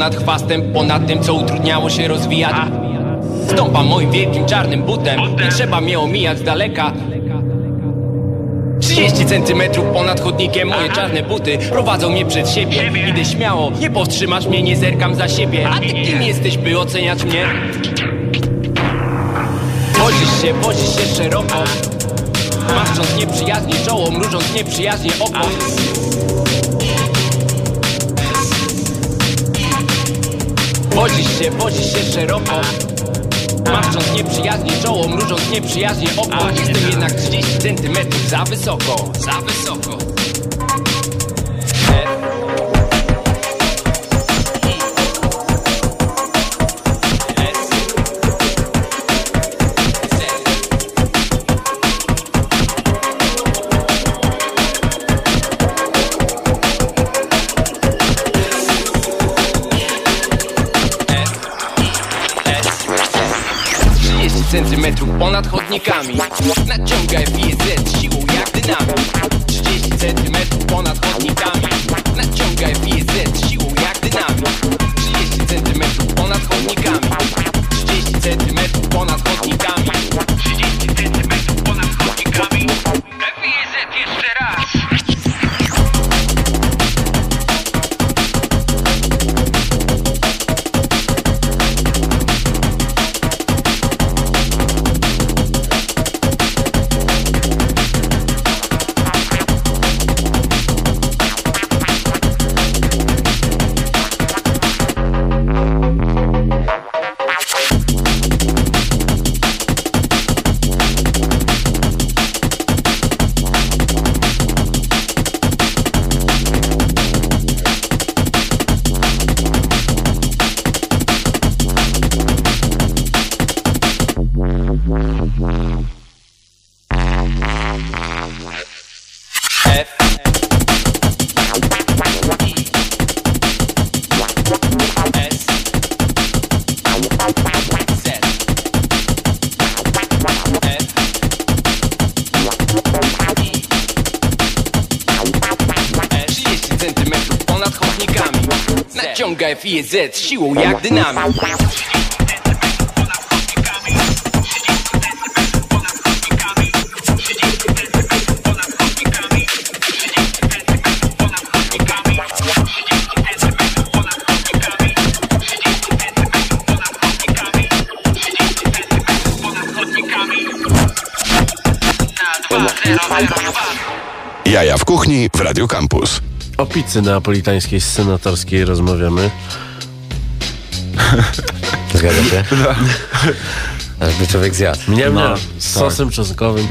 Ponad chwastem, ponad tym, co utrudniało się rozwijać. Stąpam moim wielkim czarnym butem, nie trzeba mnie omijać z daleka. 30 centymetrów ponad chodnikiem Moje czarne buty prowadzą mnie przed siebie. Idę śmiało, nie powstrzymasz mnie, nie zerkam za siebie. A ty kim jesteś, by oceniać mnie? Wozisz się, wozisz się szeroko. Maszcząc nieprzyjaźnie czoło, mrużąc nieprzyjaźnie oko Wozisz się, wozisz się szeroko. Maszcząc nieprzyjaźnie czoło, mrużąc nieprzyjaźnie oko. Jestem jednak 30 centymetrów za wysoko. Za wysoko centymetrów ponad chodnikami. Naciągaj FIZ siłą jak dynamit. 30 centymetrów ponad chodnikami. Naciągaj FIZ siłą Naciągaj FIZ siłą jak dynamit Jaja w kuchni w Radio Campus. O pizzy neapolitańskiej senatorskiej rozmawiamy. Zgadza się? Aż by człowiek zjadł. Nie, No, nie, z sosem czosnkowym.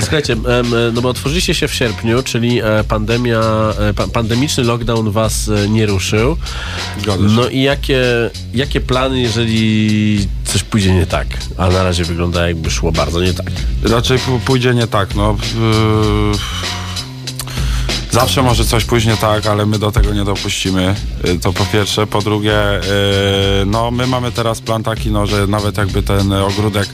Słuchajcie, e, no bo otworzyliście się w sierpniu, czyli e, pandemia, e, pa, pandemiczny lockdown was nie ruszył. No i jakie, jakie plany, jeżeli coś pójdzie nie tak? A na razie wygląda jakby szło bardzo nie tak. Raczej pójdzie nie tak, no. Yy, Zawsze może coś pójść nie tak, ale my do tego nie dopuścimy. Yy, To po pierwsze. Po drugie, yy, no my mamy teraz plan taki, no, że nawet jakby ten ogródek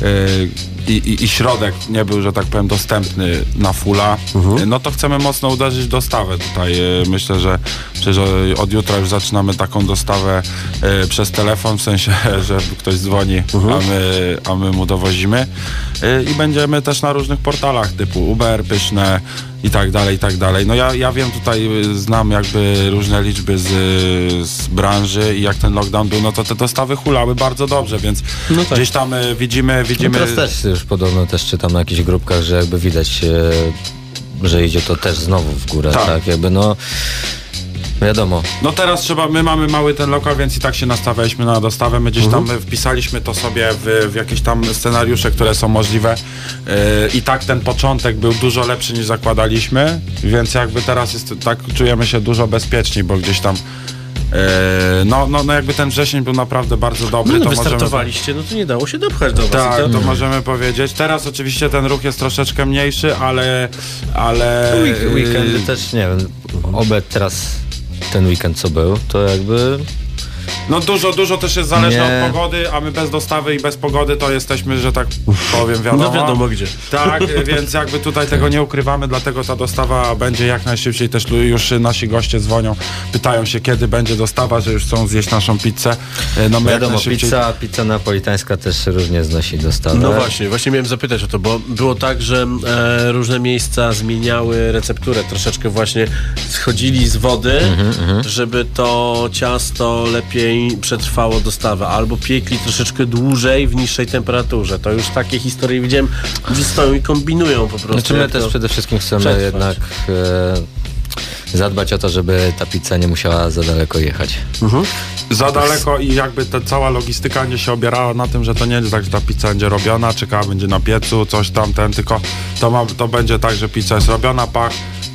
yy, i, i, i środek nie był, że tak powiem, dostępny na fulla, yy, no to chcemy mocno uderzyć w dostawę tutaj. Yy, Myślę, że przecież od jutra już zaczynamy taką dostawę yy, przez telefon, w sensie, [LAUGHS] że ktoś dzwoni, a, my, a my mu dowozimy. Yy, I będziemy też na różnych portalach typu Uber, Pyszne i tak dalej, i tak dalej. No ja, ja wiem tutaj, znam jakby różne liczby z, z branży i jak ten lockdown był, no to te dostawy hulały bardzo dobrze, więc gdzieś tam y, widzimy, No widzimy... teraz też już podobno też czytam na jakichś grupkach, że jakby widać, e, że idzie to też znowu w górę, Tak. tak? Jakby no, wiadomo. No teraz trzeba, my mamy mały ten lokal, więc i tak się nastawialiśmy na dostawę. My gdzieś tam y, wpisaliśmy to sobie w, w jakieś tam scenariusze, które są możliwe. Yy, I tak ten początek był dużo lepszy niż zakładaliśmy, więc jakby teraz jest tak czujemy się dużo bezpieczniej, bo gdzieś tam no, no, no jakby ten wrzesień był naprawdę bardzo dobry. No, no to możemy- wystartowaliście, no to nie dało się dopchać do was. Tak, to to, możemy powiedzieć. Teraz oczywiście ten ruch jest troszeczkę mniejszy, ale... ale Week- Weekendy yy, też, nie wiem, obecnie teraz ten weekend co był, to jakby No dużo, dużo też jest zależne Nie. od pogody, a my bez dostawy i bez pogody to jesteśmy, że tak powiem, wiadomo. No wiadomo gdzie. Tak, więc jakby tutaj tego nie ukrywamy, dlatego ta dostawa będzie jak najszybciej. Też już nasi goście dzwonią, pytają się kiedy będzie dostawa, że już chcą zjeść naszą pizzę. E, No my Wiadomo, najszybciej... pizza, pizza napolitańska też różnie znosi dostawę. No właśnie, właśnie miałem zapytać o to, bo było tak, że e, różne miejsca zmieniały recepturę, troszeczkę właśnie schodzili z wody, żeby to ciasto lepiej przetrwało dostawę, albo piekli troszeczkę dłużej w niższej temperaturze. To już takie historie widziałem, gdzie stoją i kombinują po prostu. Znaczy my też przede wszystkim chcemy przetrwać. jednak e, zadbać o to, żeby ta pizza nie musiała za daleko jechać. za daleko i jakby ta cała logistyka nie się opierała na tym, że to nie jest tak, że ta pizza będzie robiona, czeka, będzie na piecu, coś tam, ten, tylko to, ma, to będzie tak, że pizza jest robiona, pach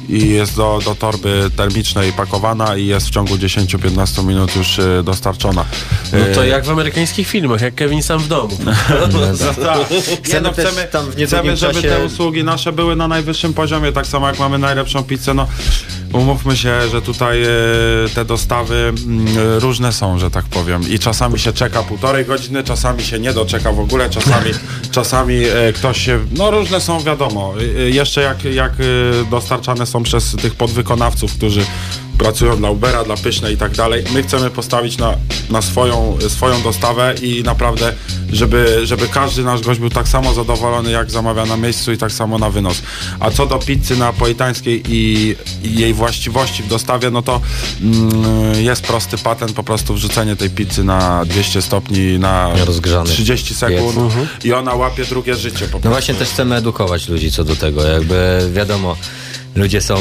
i jest do, do torby termicznej pakowana i jest w ciągu 10-15 minut już y, dostarczona. No to Y, jak w amerykańskich filmach, jak Kevin sam w domu. [LAUGHS] [LAUGHS] tak. Nie, Chcemy no, chcemy, tam w niedługim chcemy, żeby czasie- te usługi nasze były na najwyższym poziomie, tak samo jak mamy najlepszą pizzę, no umówmy się, że tutaj e, te dostawy mm, e, różne są, że tak powiem i czasami się czeka półtorej godziny, czasami się nie doczeka w ogóle, czasami, czasami e, ktoś się, no różne są wiadomo, E, e, jeszcze jak, jak e, dostarczane są przez tych podwykonawców, którzy pracują dla Ubera, dla Pysznej i tak dalej. My chcemy postawić na, na swoją, swoją dostawę i naprawdę, żeby, żeby każdy nasz gość był tak samo zadowolony, jak zamawia na miejscu i tak samo na wynos. A co do pizzy napolitańskiej i, i jej właściwości w dostawie, no to mm, jest prosty patent, po prostu wrzucenie tej pizzy na 200 stopni na Rozgrzany 30 sekund piec. Mhm. i ona łapie drugie życie po prostu. No właśnie też chcemy edukować ludzi co do tego. Jakby wiadomo, ludzie są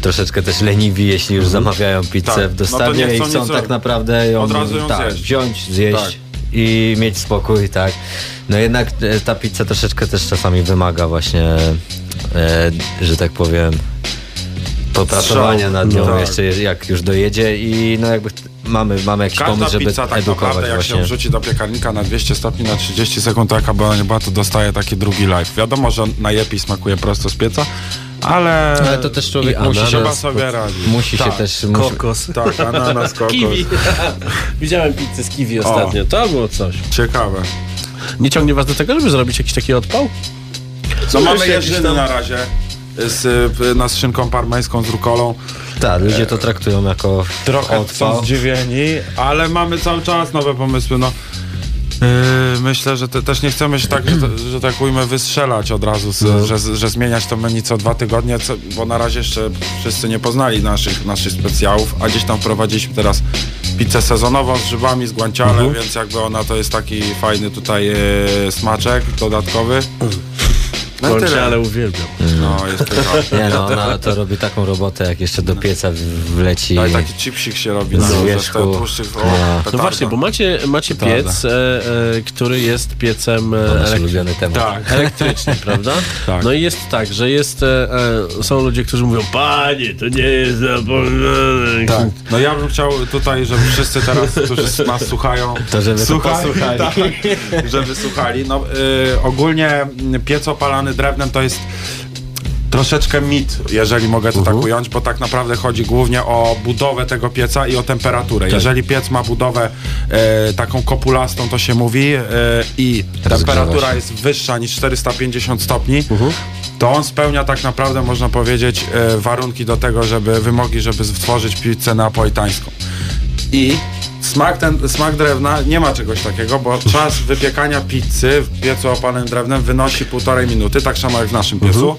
troszeczkę też leniwi, jeśli już zamawiają pizzę Tak. w No dostawie chcą i chcą tak naprawdę ją, Od razu ją tak, zjeść. wziąć, zjeść Tak. i mieć spokój, tak. No jednak e, ta pizza troszeczkę też czasami wymaga właśnie, e, że tak powiem, popracowania nad nią No tak. jeszcze jak już dojedzie i no jakby mamy, mamy jakiś Każda pomysł, żeby pizza tak edukować naprawdę jak właśnie. się wrzuci do piekarnika na 200 stopni na 30 sekund, nie była, to dostaje taki drugi live. Wiadomo, że najlepiej smakuje prosto z pieca, ale... Ale to też człowiek I musi ananas się, sobie radzi. musi się Tak. też... Musi, Kokos. Tak, ananas, kokos. Kiwi. [LAUGHS] Widziałem pizzę z kiwi O. ostatnio. To było coś. Ciekawe. Nie ciągnie was do tego, żeby zrobić jakiś taki odpał? No mamy jeżyny tam- na razie z, y, na z szynką parmeńską, z rukolą. tak, ludzie to traktują jako Trochę odpał. są zdziwieni, ale mamy cały czas nowe pomysły. No. Yy, myślę, że te, też nie chcemy się tak, że, że tak ujmę, wystrzelać od razu, z, że, że zmieniać to menu co dwa tygodnie, co, bo na razie jeszcze wszyscy nie poznali naszych, naszych specjałów, a gdzieś tam wprowadziliśmy teraz pizzę sezonową z grzybami, z guanciale, więc jakby ona to jest taki fajny tutaj yy, smaczek dodatkowy. No tyle. ale uwielbiam. No, jest pycha. [LAUGHS] Nie no, ona to robi taką robotę, jak jeszcze do pieca wleci. No i taki chipsik się robi na Z ze wierzchu. z tłuszczych. O, No. No właśnie, bo macie, macie piec, e, e, który jest piecem e, To nasz elek- ulubiony temat. Tak. [LAUGHS] elektrycznym, prawda? [LAUGHS] Tak. No i jest tak, że jest, e, e, są ludzie, którzy mówią, panie, to nie jest zapomniane. Tak. No ja bym chciał tutaj, żeby wszyscy teraz, którzy nas słuchają, To żeby to słuchali, posłuchali. tak, żeby słuchali. No, y, ogólnie piec opalany drewnem to jest troszeczkę mit, jeżeli mogę to tak ująć, bo tak naprawdę chodzi głównie o budowę tego pieca i o temperaturę. Jeżeli piec ma budowę e, taką kopulastą, to się mówi, e, i temperatura jest wyższa niż 450 stopni, to on spełnia tak naprawdę, można powiedzieć, e, warunki do tego, żeby wymogi, żeby stworzyć pizzę napolitańską. I smak, ten, smak drewna nie ma czegoś takiego, bo czas wypiekania pizzy w piecu opalonym drewnem wynosi półtorej minuty, tak samo jak w naszym piecu.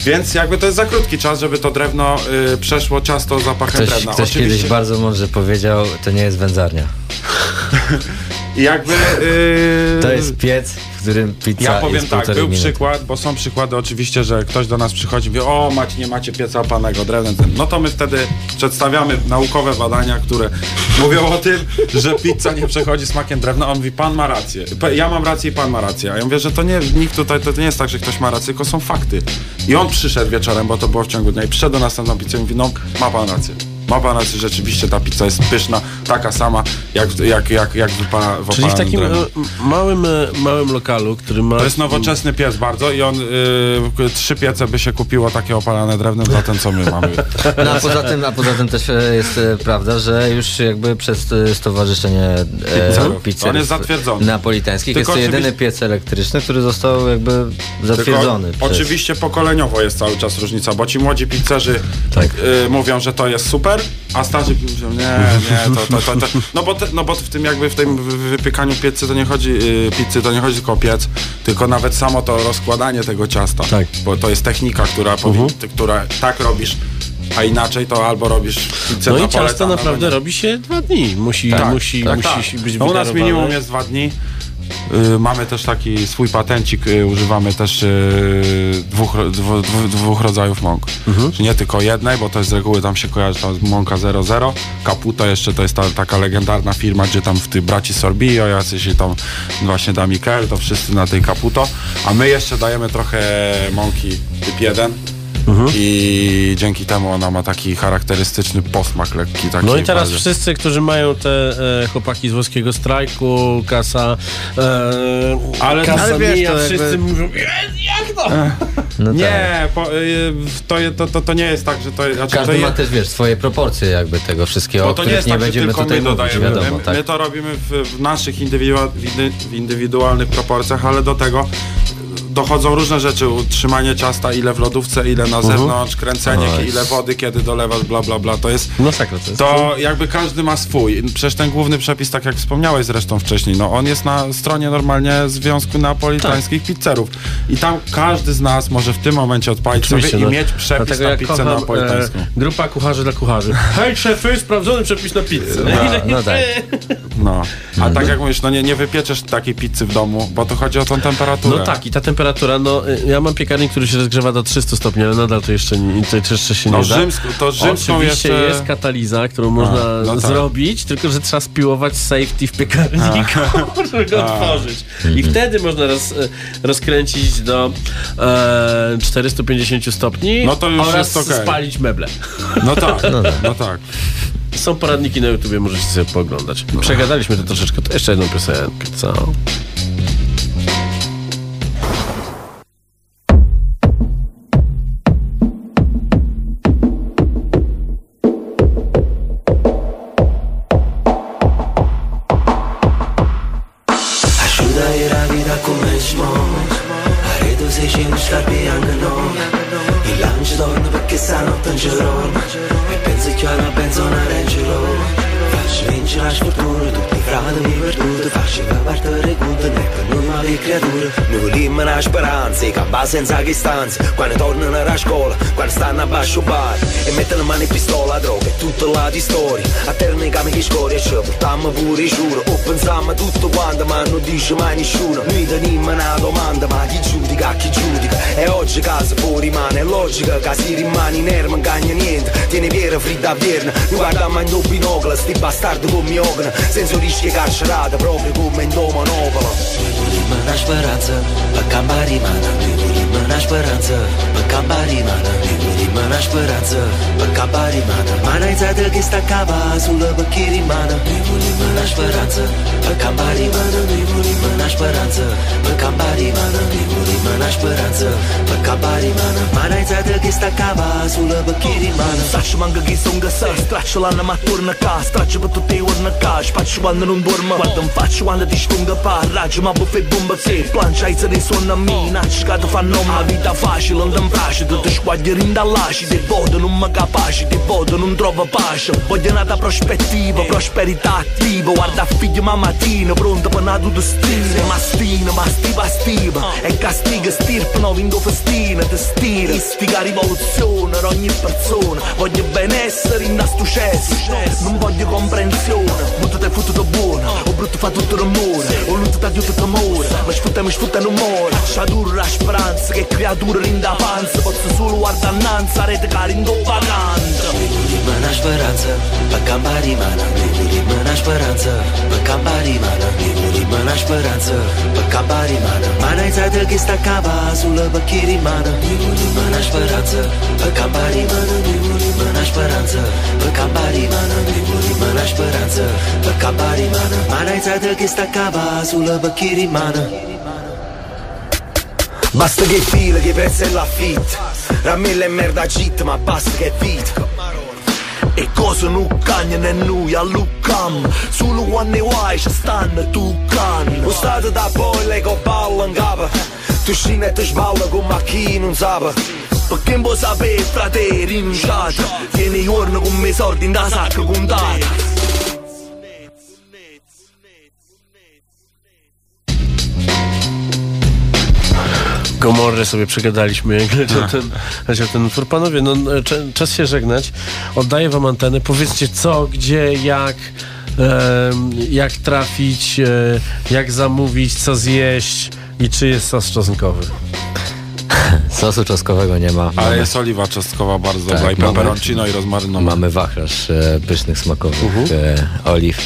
Więc jakby to jest za krótki czas, żeby to drewno y, przeszło ciasto zapachem Ktoś, drewna. ktoś kiedyś bardzo mądrze powiedział, to nie jest wędzarnia. [LAUGHS] I jakby... y, To jest piec, pizza Ja powiem tak, był przykład, bo są przykłady oczywiście, że ktoś do nas przychodzi i mówi, o macie, nie macie pieca opanego drewnem. No to my wtedy przedstawiamy naukowe badania, które [LAUGHS] mówią o tym, że pizza nie przechodzi smakiem drewna. On mówi, pan ma rację. Ja mam rację i pan ma rację. A ja mówię, że to nie, nikt tutaj, to nie jest tak, że ktoś ma rację, tylko są fakty. I on przyszedł wieczorem, bo to było w ciągu dnia i przyszedł do nas na pizzę i mówi, no ma pan rację. Ma pan rację, rzeczywiście ta pizza jest pyszna, taka sama, jak, jak, jak, jak wypala, w Czyli w takim e, małym, e, małym lokalu, który ma... To jest nowoczesny piec bardzo i on, y, trzy piece by się kupiło takie opalane drewnem za ten, co my mamy. [LAUGHS] No a poza tym, a poza tym też e, jest e, prawda, że już jakby przez e, Stowarzyszenie e, Pizzerów. Pizzerów On jest zatwierdzony. Napolitańskich Tylko jest to jedyny piec elektryczny, który został jakby zatwierdzony. Tylko przez- Oczywiście pokoleniowo jest cały czas różnica, bo ci młodzi pizzerzy Tak. y, mówią, że to jest super, a starzy mówią, nie, nie, to, to, to, to. No, bo te, no bo w tym jakby w tym wy- wypiekaniu pizzy to nie chodzi, y, pizzy to nie chodzi tylko o piec, tylko nawet samo to rozkładanie tego ciasta. Tak. Bo to jest technika, która, powi- ty, która tak robisz, a inaczej to albo robisz pizzę No i ciasto naprawdę robi się dwa dni. Musi, Tak, musi, tak, musi tak. być no, U nas minimum jest dwa dni. Y, mamy też taki swój patencik, y, używamy też y, dwóch, dwu, dwóch rodzajów mąk. Mhm. Nie tylko jednej, bo to jest z reguły tam się kojarzy tam mąka 00. Caputo jeszcze to jest ta, taka legendarna firma, gdzie tam w tych braci Sorbio, jacyś tam właśnie da Mikel, to wszyscy na tej Caputo. A my jeszcze dajemy trochę mąki typ 1. Mhm. I dzięki temu ona ma taki charakterystyczny posmak lekki. Taki No i teraz bardziej- wszyscy, którzy mają te e, chłopaki z włoskiego strajku, kasa, e, Ale- kasa ale wiesz, mija, to jakby- wszyscy mówią, "Je- jak to? [LAUGHS] No tak. Nie, po, y, to, to, to, to nie jest tak, że to, znaczy, to Każdy je, ma też, wiesz, swoje proporcje jakby tego wszystkiego, bo o to nie jest nie tak, że będziemy tylko tutaj my mówić, dodajemy. wiadomo, my, tak? my to robimy w, w naszych indywidua, w indywidualnych proporcjach, ale do tego dochodzą różne rzeczy, utrzymanie ciasta, ile w lodówce, ile na zewnątrz, kręcenie, Oj. ile wody, kiedy dolewasz, bla, bla, bla, to jest Masakra to jest. to jakby każdy ma swój. Przecież ten główny przepis, tak jak wspomniałeś zresztą wcześniej, no on jest na stronie normalnie Związku Neapolitańskich Tak. Pizzerów. I tam każdy z nas może w tym momencie odpalić sobie i no. mieć przepis Dlatego na ja pizzę kocham, neapolitańską. E, grupa kucharzy dla kucharzy. Hej szefy, sprawdzony przepis na pizzę. No, no tak. [LAUGHS] No. A tak jak mówisz, no nie, nie wypieczesz takiej pizzy w domu, bo to chodzi o tą temperaturę. No tak, i ta temperatura, no y, ja mam piekarnik, który się rozgrzewa do 300 stopni, ale nadal to jeszcze, nie, to jeszcze się No nie da. rzymską- to rzymską Oczywiście jeszcze- jest kataliza, którą można no tak. zrobić, tylko że trzeba spiłować safety w piekarniku, [LAUGHS] żeby go A. otworzyć. I wtedy można roz, y, rozkręcić do e, 450 stopni No to już oraz jest okej. spalić meble. No tak, no tak. Są poradniki na YouTubie, możecie sobie pooglądać. Przegadaliśmy to troszeczkę, to jeszcze jedną piosenkę, co? Senza che stanza Quando tornano a scuola Quando stanno a basso bar E mettono mano in pistola droga E tutta la di storia. A termine che mi scoria Ci portiamo pure i giuro. O pensiamo tutto quanto Ma non dice mai nessuno. Noi teniamo una domanda Ma chi giudica, chi giudica? E oggi casa fuori rimane È logica che si rimane in erba Non cagna niente. Tiene piera fritta a vierna Mi guardiamo in doppio binocolo Sti bastardi con mi ogna Senza rischi carcerata Proprio come in do monopolo Noi speranza Per campare in mano mâna speranță Pe cabarimana Nimeni mâna speranță Pe cabarimana Mana ița de ghesta cava Azulă pe chirimana Nimeni mâna speranță Pe cabarimana Nimeni mâna speranță Pe cabarimana Nimeni mâna speranță Pe bari mana Mana e țadă că sta cava Sulă bă kirimana Sa și m-am găgit să-mi găsă Strace la nama turnă ca Strace bă tu te ornă ca Și faci și oană nu-mi bormă Guardă-mi faci oană de ștungă pa Rage m-a bufet bombă ți Planșa ai țări sonă mina. Și ca tu fanom A vita fa și lândă-mi prașă. Dă te școadă rinda la Și de vodă nu mă capa Și de vodă nu-mi trovă pașă. Voglio nata prospettiva, prosperita attiva Guarda figlio ma mattina, pronto per una tutto stile Mastina, mastiva stiva E castiga stirpa, no, vindo festiva regime te stira Istica rivoluzione ad ogni persona. Voglio benessere in da successo Non voglio comprensione. Molto te fottuto buono. O brutto fa tutto l'amore, O lutto da tutto temore Ma sfrutta mi sfrutta non muore. Sciadurra speranza Che creatura rinda panza. Posso solo guardare innanzi Rete carindo pagante Rimane speranza. Per campa rimane Rimane speranza. Per campa rimane Mă lași fără Pe cabari mană Mana-i zadă ghista cava Azulă pe chiri mană Nimuni mă lași fără Pe cabari mană Nimuni mă lași fără Pe cabari mană Nimuni mă lași fără Pe cabari mană Mana-i zadă ghista cava Azulă pe chiri mană Basta che fila, che prezzi l'affitto Ramille merda git, ma basta che vit E kozo nuk ka é në a lukam Sulu uan një uaj që no në O estado da pojle ko pallën gabë Të shine të shballë ku makinën zabë Për kem bo sabe frateri në shatë Keni jorë në me mesor din da sakë këndatë Gomorrę sobie przegadaliśmy, jak leciał ten, leciał ten utwór. Panowie, no, cze- czas się żegnać. Oddaję wam antenę. Powiedzcie co, gdzie, jak, jak trafić, e, jak zamówić, co zjeść i czy jest sos czosnkowy. [LAUGHS] Sosu czosnkowego nie ma. Ale jest oliwa czosnkowa bardzo Tak, dobra i mamy- peperoncino i rozmarynowa. Mamy wachlarz e, pysznych, smakowych e, oliw.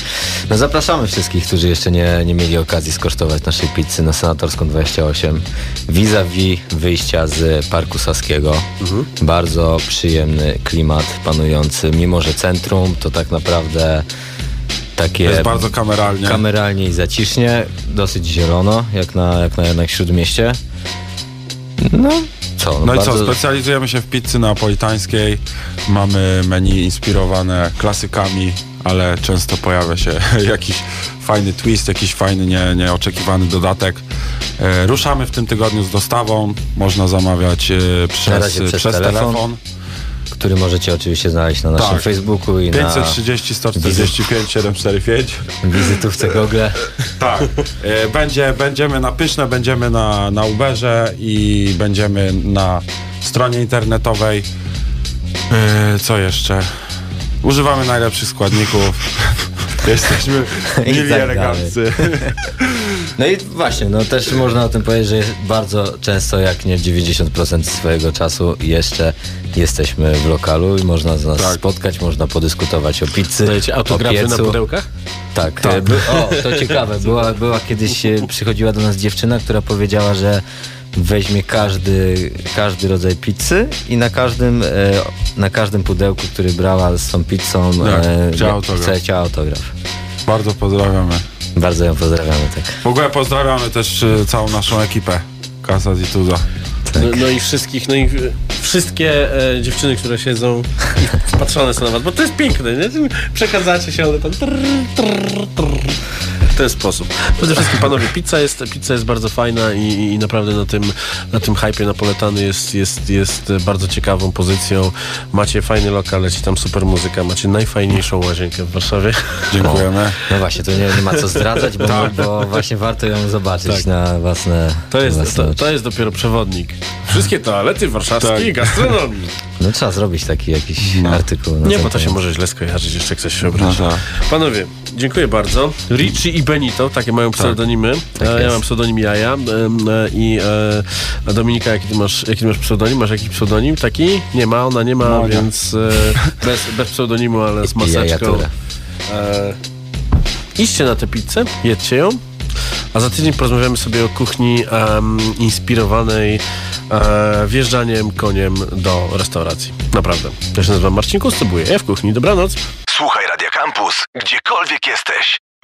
No zapraszamy wszystkich, którzy jeszcze nie, nie mieli okazji skosztować naszej pizzy na Senatorską 28. Vis-a-vis wyjścia z Parku Saskiego. Bardzo przyjemny klimat panujący. Mimo, że centrum to tak naprawdę takie... Jest bardzo kameralnie. Kameralnie i zacisznie. Dosyć zielono, jak na, jak na jednak Śródmieście. No, co? No i bardzo- co, specjalizujemy się w pizzy neapolitańskiej. Mamy menu inspirowane klasykami, ale często pojawia się [LAUGHS] jakiś fajny twist, jakiś fajny, nie, nieoczekiwany dodatek. E, ruszamy w tym tygodniu z dostawą. Można zamawiać e, przez, przez, przez telefon. telefon. Który możecie oczywiście znaleźć na naszym Tak. Facebooku i 530 145 745. na wizytówce Google. Tak. E, Będzie, będziemy na Pyszne, będziemy na, na Uberze i będziemy na stronie internetowej. E, Co jeszcze? Używamy najlepszych składników. [LAUGHS] Jesteśmy mili tak eleganccy. [LAUGHS] No i właśnie, no też można o tym powiedzieć, że bardzo często, jak nie 90% swojego czasu jeszcze jesteśmy w lokalu i można z nas Tak. spotkać, można podyskutować o pizzy, Dajecie o autografy na piecu. pudełkach? Tak, Tak. e, o, to [LAUGHS] ciekawe. Była, była kiedyś, e, przychodziła do nas dziewczyna, która powiedziała, że weźmie każdy, każdy rodzaj pizzy i na każdym, e, na każdym pudełku, który brała z tą pizzą, Tak, e, chciała autograf. chce- chciała autograf. Bardzo pozdrawiamy. Bardzo ją pozdrawiamy, tak. W ogóle pozdrawiamy też e, całą naszą ekipę. Kasa i Tuza. tak. No, no i wszystkich, no i wszystkie e, dziewczyny, które siedzą i wpatrzone są na was, bo to jest piękne, nie? Przekadzacie się, one tam trrr, trrr, trrr. W ten sposób. Przede wszystkim, panowie, pizza jest, pizza jest bardzo fajna i, i naprawdę na tym, na tym hypie napoletany jest, jest, jest bardzo ciekawą pozycją. Macie fajny lokal, leci tam super muzyka, macie najfajniejszą łazienkę w Warszawie. Dziękujemy. No właśnie, to nie, nie ma co zdradzać, bo, Tak. bo właśnie warto ją zobaczyć Tak. na własne To jest, własne to, to jest dopiero przewodnik. Wszystkie toalety warszawskiej Tak. gastronomii. No trzeba zrobić taki jakiś artykuł. na Nie, bo to się może źle skojarzyć, jeszcze ktoś się obrazi. No tak. Panowie, dziękuję bardzo. Richie i Benito, takie mają pseudonimy. Tak e, ja jest. mam pseudonim Jaja. e, I e, Dominika, jaki ty, masz, jaki ty masz pseudonim? Masz jakiś pseudonim taki? Nie ma, ona nie ma, No więc [LAUGHS] bez, bez pseudonimu, ale z maseczką. E, idźcie na tę pizzę, jedźcie ją. A za tydzień porozmawiamy sobie o kuchni em, inspirowanej e, wjeżdżaniem koniem do restauracji. Naprawdę. Ja się nazywam Marcin Kustubuję. Ja w kuchni. Dobranoc. Słuchaj Radio Campus, gdziekolwiek jesteś.